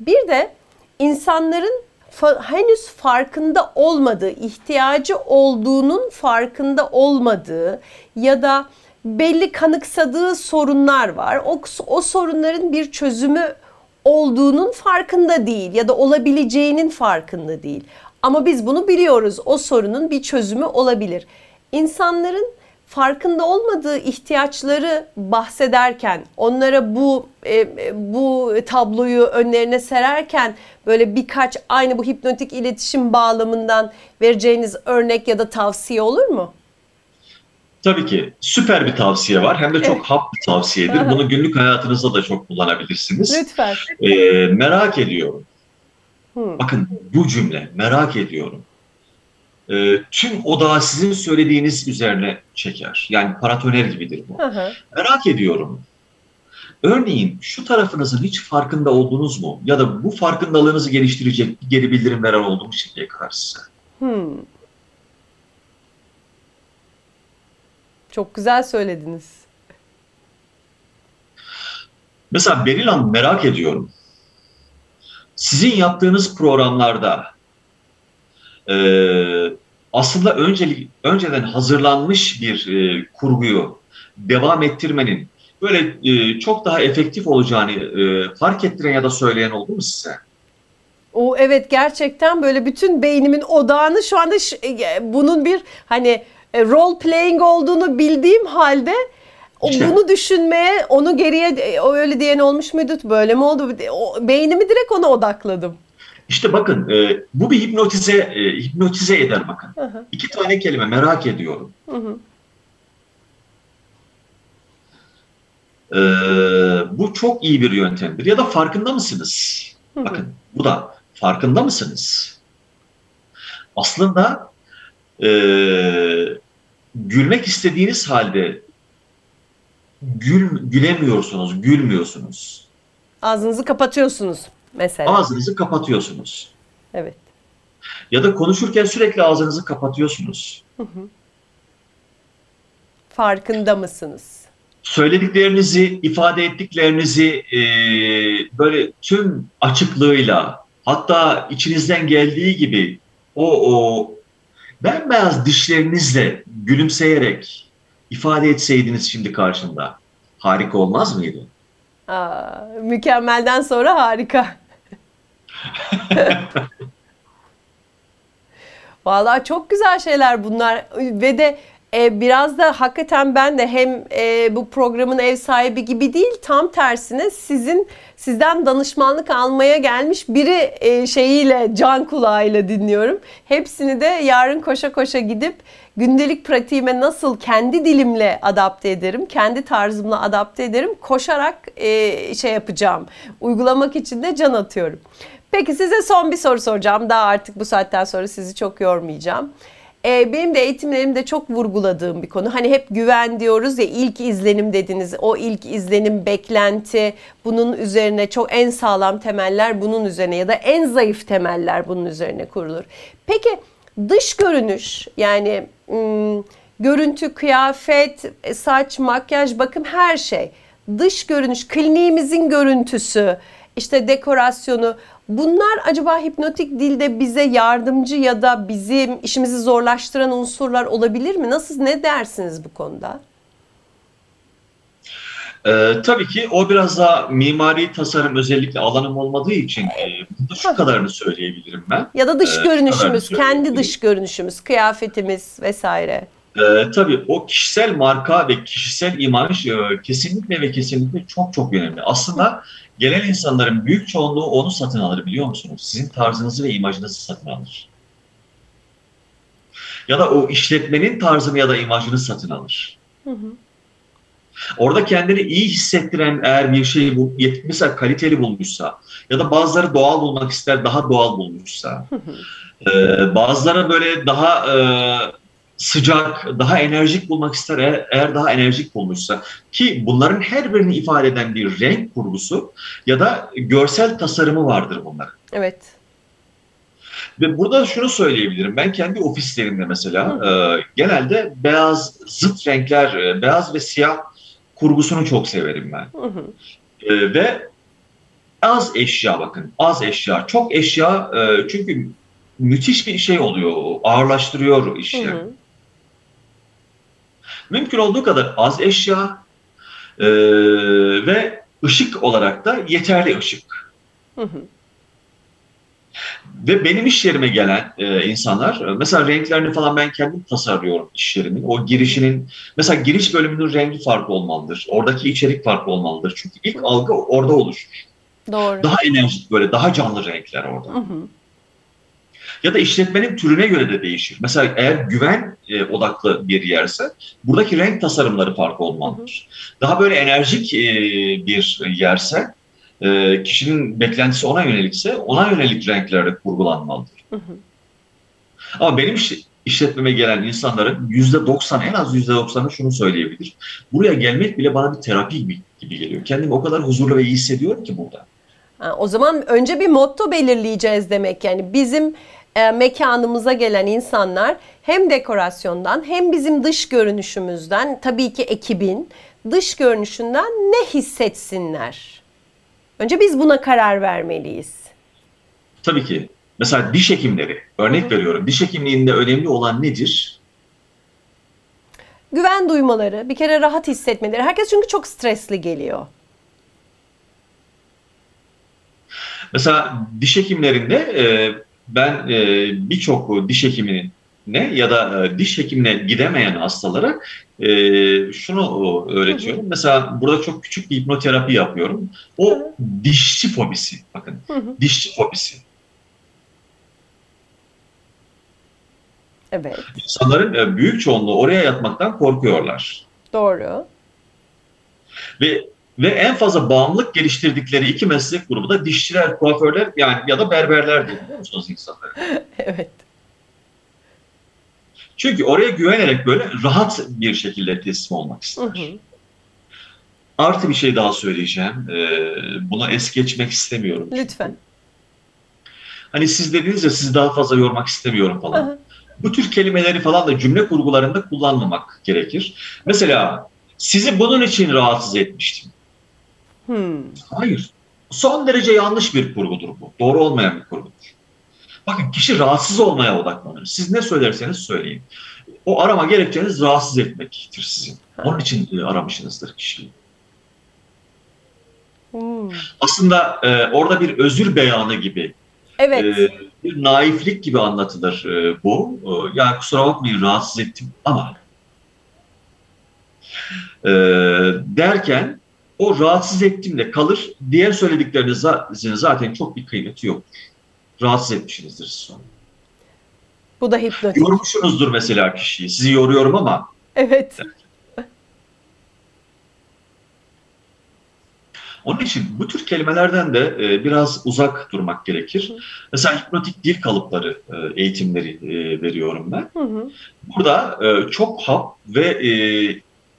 Bir de insanların fa- henüz farkında olmadığı, ihtiyacı olduğunun farkında olmadığı ya da belli kanıksadığı sorunlar var. O, o sorunların bir çözümü olduğunun farkında değil ya da olabileceğinin farkında değil. Ama biz bunu biliyoruz. O sorunun bir çözümü olabilir. İnsanların farkında olmadığı ihtiyaçları bahsederken, onlara bu e, bu tabloyu önlerine sererken böyle birkaç aynı bu hipnotik iletişim bağlamından vereceğiniz örnek ya da tavsiye olur mu? Tabii ki süper bir tavsiye var. Hem de çok hap bir tavsiyedir. Bunu günlük hayatınızda da çok kullanabilirsiniz. Lütfen. Ee, merak ediyorum. Hmm. Bakın bu cümle merak ediyorum. Ee, tüm odağı sizin söylediğiniz üzerine çeker. Yani paratoner gibidir bu. Hı hı. Merak ediyorum. Örneğin şu tarafınızın hiç farkında oldunuz mu? Ya da bu farkındalığınızı geliştirecek bir geri bildirim veren oldu mu şimdiye kadar size? Hmm. Çok güzel söylediniz. Mesela Beril Hanım merak ediyorum. Sizin yaptığınız programlarda eee, aslında öncelik, önceden hazırlanmış bir eee, kurguyu devam ettirmenin böyle eee, çok daha efektif olacağını eee, fark ettiren ya da söyleyen oldu mu size? O evet gerçekten böyle bütün beynimin odağını şu anda e, bunun bir hani e, role playing olduğunu bildiğim halde o İşte. bunu düşünmeye, onu geriye e, o öyle diyen olmuş muydu? Böyle mi oldu? O, beynimi direkt ona odakladım. İşte bakın eee, bu bir hipnotize eee, hipnotize eder bakın. Hı hı, İki tane kelime merak ediyorum. hı hı. Eee, bu çok iyi bir yöntemdir. Ya da farkında mısınız? Hı hı. Bakın bu da farkında mısınız? Aslında eee, gülmek istediğiniz halde gül, gülemiyorsunuz, gülmüyorsunuz. Ağzınızı kapatıyorsunuz mesela. Ağzınızı kapatıyorsunuz. Evet. Ya da konuşurken sürekli ağzınızı kapatıyorsunuz. Farkında mısınız? Söylediklerinizi, ifade ettiklerinizi eee, böyle tüm açıklığıyla hatta içinizden geldiği gibi o, o bembeyaz dişlerinizle gülümseyerek ifade etseydiniz şimdi karşımda harika olmaz mıydı? Aa, mükemmelden sonra harika. Vallahi çok güzel şeyler bunlar ve de e, biraz da hakikaten ben de hem e, bu programın ev sahibi gibi değil tam tersine sizin sizden danışmanlık almaya gelmiş biri e, şeyiyle can kulağıyla dinliyorum. Hepsini de yarın koşa koşa gidip gündelik pratiğime nasıl kendi dilimle adapte ederim, kendi tarzımla adapte ederim, koşarak e, şey yapacağım. Uygulamak için de can atıyorum. Peki size son bir soru soracağım. Daha artık bu saatten sonra sizi çok yormayacağım. Ee, benim de eğitimlerimde çok vurguladığım bir konu. Hani hep güven diyoruz ya ilk izlenim dediniz. O ilk izlenim, beklenti bunun üzerine çok en sağlam temeller bunun üzerine ya da en zayıf temeller bunun üzerine kurulur. Peki dış görünüş yani ım, görüntü, kıyafet, saç, makyaj, bakım her şey. Dış görünüş, kliniğimizin görüntüsü, işte dekorasyonu. Bunlar acaba hipnotik dilde bize yardımcı ya da bizim işimizi zorlaştıran unsurlar olabilir mi? Nasıl ne dersiniz bu konuda? Ee, tabii ki o biraz daha mimari tasarım özellikle alanım olmadığı için e, burada şu kadarını söyleyebilirim ben. Ya da dış Ee, görünüşümüz, kendi dış görünüşümüz, kıyafetimiz vesaire. Ee, tabii o kişisel marka ve kişisel imaj e, kesinlikle ve kesinlikle çok çok önemli. Aslında gelen insanların büyük çoğunluğu onu satın alır biliyor musunuz? Sizin tarzınızı ve imajınızı satın alır. Ya da o işletmenin tarzını ya da imajını satın alır. Hı hı. Orada kendini iyi hissettiren eğer bir şeyi bu, mesela kaliteli bulmuşsa ya da bazıları doğal bulmak ister daha doğal bulmuşsa Hı hı. e, bazıları böyle daha e, sıcak, daha enerjik bulmak ister eğer, eğer daha enerjik bulmuşsa ki bunların her birini ifade eden bir renk kurgusu ya da görsel tasarımı vardır bunların. Evet. Ve burada şunu söyleyebilirim. Ben kendi ofislerimde mesela e, genelde beyaz zıt renkler, e, beyaz ve siyah kurgusunu çok severim ben. Hı hı. E, ve az eşya bakın, az eşya, çok eşya e, çünkü müthiş bir şey oluyor, ağırlaştırıyor iş Hı hı. Mümkün olduğu kadar az eşya e, ve ışık olarak da yeterli ışık. Hı hı. Ve benim iş yerime gelen e, insanlar, e, mesela renklerini falan ben kendim tasarlıyorum iş yerimin. O girişinin, mesela giriş bölümünün rengi farklı olmalıdır. Oradaki içerik farklı olmalıdır. Çünkü ilk algı orada oluşur. Doğru. Daha enerjik böyle, daha canlı renkler orada. Hı hı. Ya da işletmenin türüne göre de değişir. Mesela eğer güven e, odaklı bir yerse buradaki renk tasarımları farklı olmalıdır. Daha böyle enerjik e, bir yerse e, kişinin beklentisi ona yönelikse ona yönelik renklerde kurgulanmalıdır. Hı hı. Ama benim iş, işletmeme gelen insanların yüzde doksan en az yüzde doksanı şunu söyleyebilir. Buraya gelmek bile bana bir terapi gibi, gibi geliyor. Kendimi o kadar huzurlu ve iyi hissediyorum ki burada. Ha, o zaman önce bir motto belirleyeceğiz demek yani bizim e, mekanımıza gelen insanlar hem dekorasyondan hem bizim dış görünüşümüzden tabii ki ekibin dış görünüşünden ne hissetsinler? Önce biz buna karar vermeliyiz. Tabii ki. Mesela diş hekimleri, örnek veriyorum. Diş hekimliğinde önemli olan nedir? Güven duymaları, bir kere rahat hissetmeleri. Herkes çünkü çok stresli geliyor. Mesela diş hekimlerinde e, ben e, birçok diş hekimine ya da e, diş hekimine gidemeyen hastalara e, şunu öğretiyorum. Mesela burada çok küçük bir hipnoterapi yapıyorum. O dişçi fobisi. Bakın Hı hı. dişçi fobisi. Evet, İnsanların e, büyük çoğunluğu oraya yatmaktan korkuyorlar. doğru. Ve ve en fazla bağımlılık geliştirdikleri iki meslek grubu da dişçiler, kuaförler yani ya da berberler diye biliyor musunuz insanları? Evet. Çünkü oraya güvenerek böyle rahat bir şekilde teslim olmak ister. hı. Artı bir şey daha söyleyeceğim. Ee, bunu es geçmek istemiyorum. Lütfen. Hani siz dediniz ya sizi daha fazla yormak istemiyorum Hı falan. hı. Bu tür kelimeleri falan da cümle kurgularında kullanmamak gerekir. Mesela sizi bunun için rahatsız etmiştim. Hmm. Hayır. Son derece yanlış bir kurgudur bu. Doğru olmayan bir kurgudur. Bakın kişi rahatsız olmaya odaklanır. Siz ne söylerseniz söyleyin. O arama gerekçeniz rahatsız etmektir sizin. Onun için e, aramışsınızdır kişiyi. Hmm. Aslında e, orada bir özür beyanı gibi, Evet. e, bir naiflik gibi anlatılır e, bu. E, yani kusura bakmayın rahatsız ettim ama e, derken o rahatsız ettim de kalır. Diğer söylediklerinizin zaten çok bir kıymeti yoktur. Rahatsız etmişsinizdir sonra. Bu da hipnotik. Yormuşsunuzdur mesela kişiyi. Sizi yoruyorum ama Evet. onun için bu tür kelimelerden de e, biraz uzak durmak gerekir. Hı. Mesela hipnotik dil kalıpları e, eğitimleri e, veriyorum ben. Hı hı. Burada e, çok hap ve e,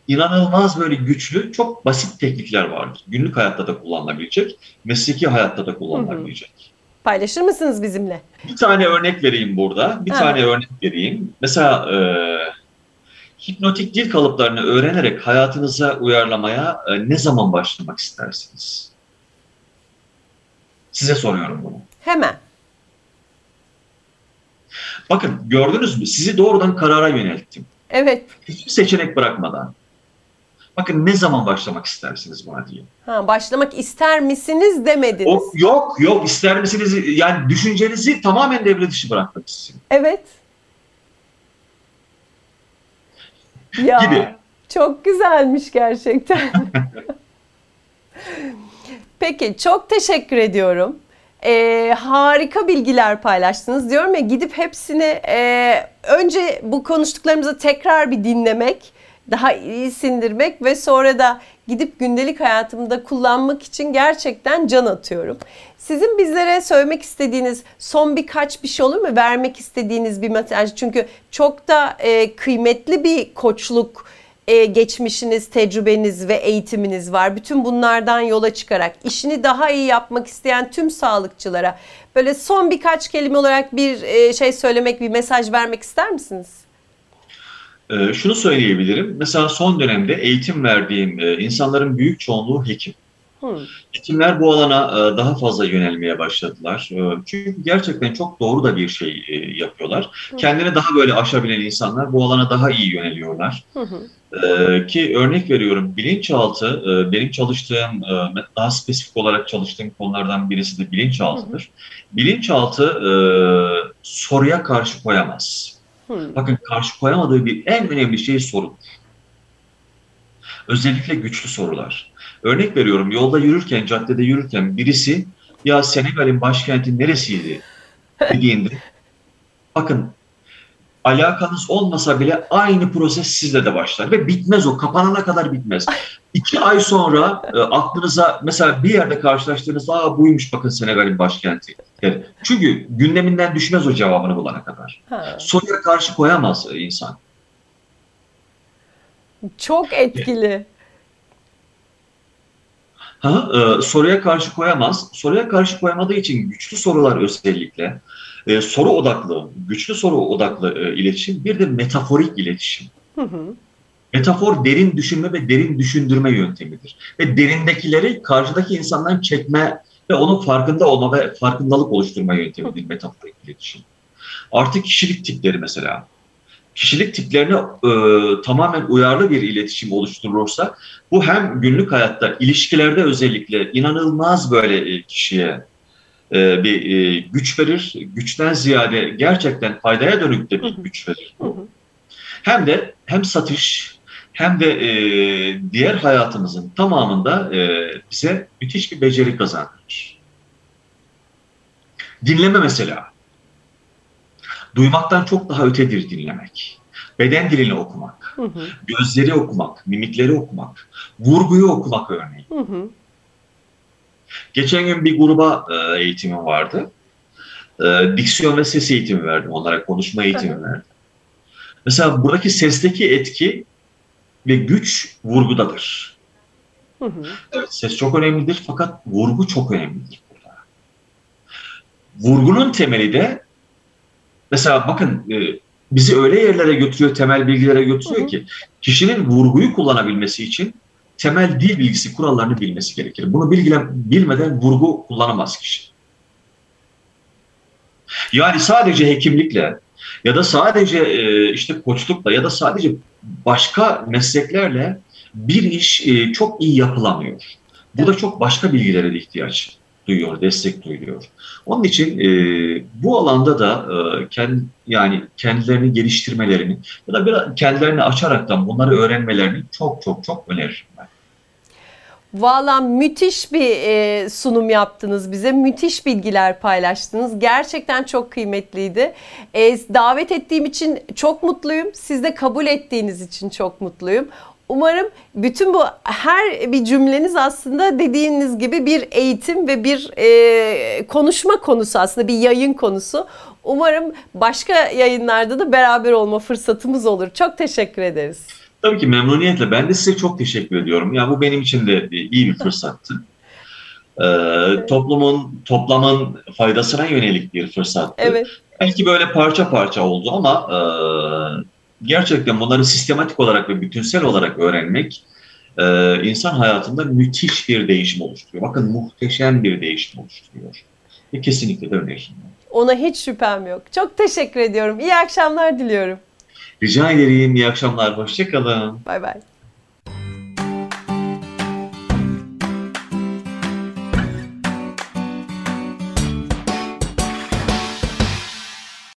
inanılmaz böyle güçlü, çok basit teknikler vardır. Günlük hayatta da kullanılabilecek, mesleki hayatta da kullanılabilecek. Paylaşır mısınız bizimle? Bir tane örnek vereyim burada. Bir Ha. tane örnek vereyim. Mesela e, hipnotik dil kalıplarını öğrenerek hayatınıza uyarlamaya e, ne zaman başlamak istersiniz? Size soruyorum bunu. Hemen. Bakın gördünüz mü? Sizi doğrudan karara yönelttim. Evet. Hiçbir seçenek bırakmadan. Bakın ne zaman başlamak istersiniz buna diye. Ha, başlamak ister misiniz demediniz. O, yok yok ister misiniz? Yani düşüncenizi tamamen devre dışı istiyorum. Evet. Ya, Gibi. Çok güzelmiş gerçekten. Peki çok teşekkür ediyorum. Ee, harika bilgiler paylaştınız. Diyorum ya gidip hepsini e, önce bu konuştuklarımızı tekrar bir dinlemek, daha iyi sindirmek ve sonra da gidip gündelik hayatımda kullanmak için gerçekten can atıyorum. Sizin bizlere söylemek istediğiniz son birkaç bir şey olur mu? Vermek istediğiniz bir mesaj. Çünkü çok da e, kıymetli bir koçluk e, geçmişiniz, tecrübeniz ve eğitiminiz var. Bütün bunlardan yola çıkarak işini daha iyi yapmak isteyen tüm sağlıkçılara böyle son birkaç kelime olarak bir e, şey söylemek, bir mesaj vermek ister misiniz? Ee, şunu söyleyebilirim. Mesela son dönemde eğitim verdiğim e, insanların büyük çoğunluğu hekim. Hmm. Hekimler bu alana e, daha fazla yönelmeye başladılar. E, Çünkü gerçekten çok doğru da bir şey e, yapıyorlar. Hı. Kendini daha böyle aşabilen insanlar bu alana daha iyi yöneliyorlar. Hı hı. Ee, ki örnek veriyorum bilinçaltı e, benim çalıştığım e, daha spesifik olarak çalıştığım konulardan birisi de bilinçaltıdır. Bilinçaltı e, soruya karşı koyamaz. Hı. Bakın karşı koyamadığı bir en önemli şey sorudur. Özellikle güçlü sorular. Örnek veriyorum yolda yürürken, caddede yürürken birisi ya Senegal'in başkenti neresiydi dediğinde bakın alakanız olmasa bile aynı proses sizle de başlar ve bitmez o kapanana kadar bitmez. İki ay sonra e, aklınıza mesela bir yerde karşılaştığınızda Aa, buymuş bakın Senegal'in başkenti. der. Çünkü gündeminden düşmez o cevabını bulana kadar. Ha. Soruya karşı koyamaz e, insan. Çok etkili. Ha, e, soruya karşı koyamaz. Soruya karşı koyamadığı için güçlü sorular özellikle e, soru odaklı, güçlü soru odaklı e, iletişim bir de metaforik iletişim. Hı hı. Metafor derin düşünme ve derin düşündürme yöntemidir. Ve derindekileri karşıdaki insandan çekme ve onun farkında olma ve farkındalık oluşturma yöntemidir metaforik iletişim. Artık kişilik tipleri mesela. Kişilik tiplerine e, tamamen uyarlı bir iletişim oluşturulursa bu hem günlük hayatta ilişkilerde özellikle inanılmaz böyle e, kişiye e, bir e, güç verir. Güçten ziyade gerçekten faydaya dönük de bir güç verir. Hem de hem satış hem de e, diğer hayatımızın tamamında e, bize müthiş bir beceri kazandırır. Dinleme mesela. Duymaktan çok daha ötedir dinlemek. Beden dilini okumak, Hı hı. gözleri okumak, mimikleri okumak, vurguyu okumak örneğin. Hı hı. Geçen gün bir gruba e, eğitimim vardı. E, diksiyon ve ses eğitimi verdim. Onlara konuşma eğitimi verdim. Mesela buradaki sesteki etki ve güç vurgudadır. Hı hı. Evet, ses çok önemlidir fakat vurgu çok önemlidir burada. Vurgunun temeli de mesela bakın e, bizi öyle yerlere götürüyor, temel bilgilere götürüyor Hı hı. ki kişinin vurguyu kullanabilmesi için temel dil bilgisi kurallarını bilmesi gerekir. Bunu bilgilen, bilmeden vurgu kullanamaz kişi. Yani sadece hekimlikle ya da sadece e, işte koçlukla ya da sadece başka mesleklerle bir iş e, çok iyi yapılamıyor. Burada çok başka bilgilere de ihtiyaç duyuyor, destek duyuyor. Onun için e, bu alanda da e, yani kendilerini geliştirmelerini ya da biraz kendilerini açaraktan bunları öğrenmelerini çok çok çok öneririm. Valla müthiş bir e, sunum yaptınız bize. Müthiş bilgiler paylaştınız. Gerçekten çok kıymetliydi. E, davet ettiğim için çok mutluyum. Siz de kabul ettiğiniz için çok mutluyum. Umarım bütün bu her bir cümleniz aslında dediğiniz gibi bir eğitim ve bir e, konuşma konusu aslında bir yayın konusu. Umarım başka yayınlarda da beraber olma fırsatımız olur. Çok teşekkür ederiz. Tabii ki memnuniyetle. Ben de size çok teşekkür ediyorum. Ya bu benim için de iyi bir fırsattı. Ee, toplumun, toplamın faydasına yönelik bir fırsattı. Evet. Belki böyle parça parça oldu ama e, gerçekten bunları sistematik olarak ve bütünsel olarak öğrenmek e, insan hayatında müthiş bir değişim oluşturuyor. Bakın muhteşem bir değişim oluşturuyor. Ve kesinlikle de öneririm. Ona hiç şüphem yok. Çok teşekkür ediyorum. İyi akşamlar diliyorum. Rica ederim. İyi akşamlar. Hoşçakalın. Bay bay.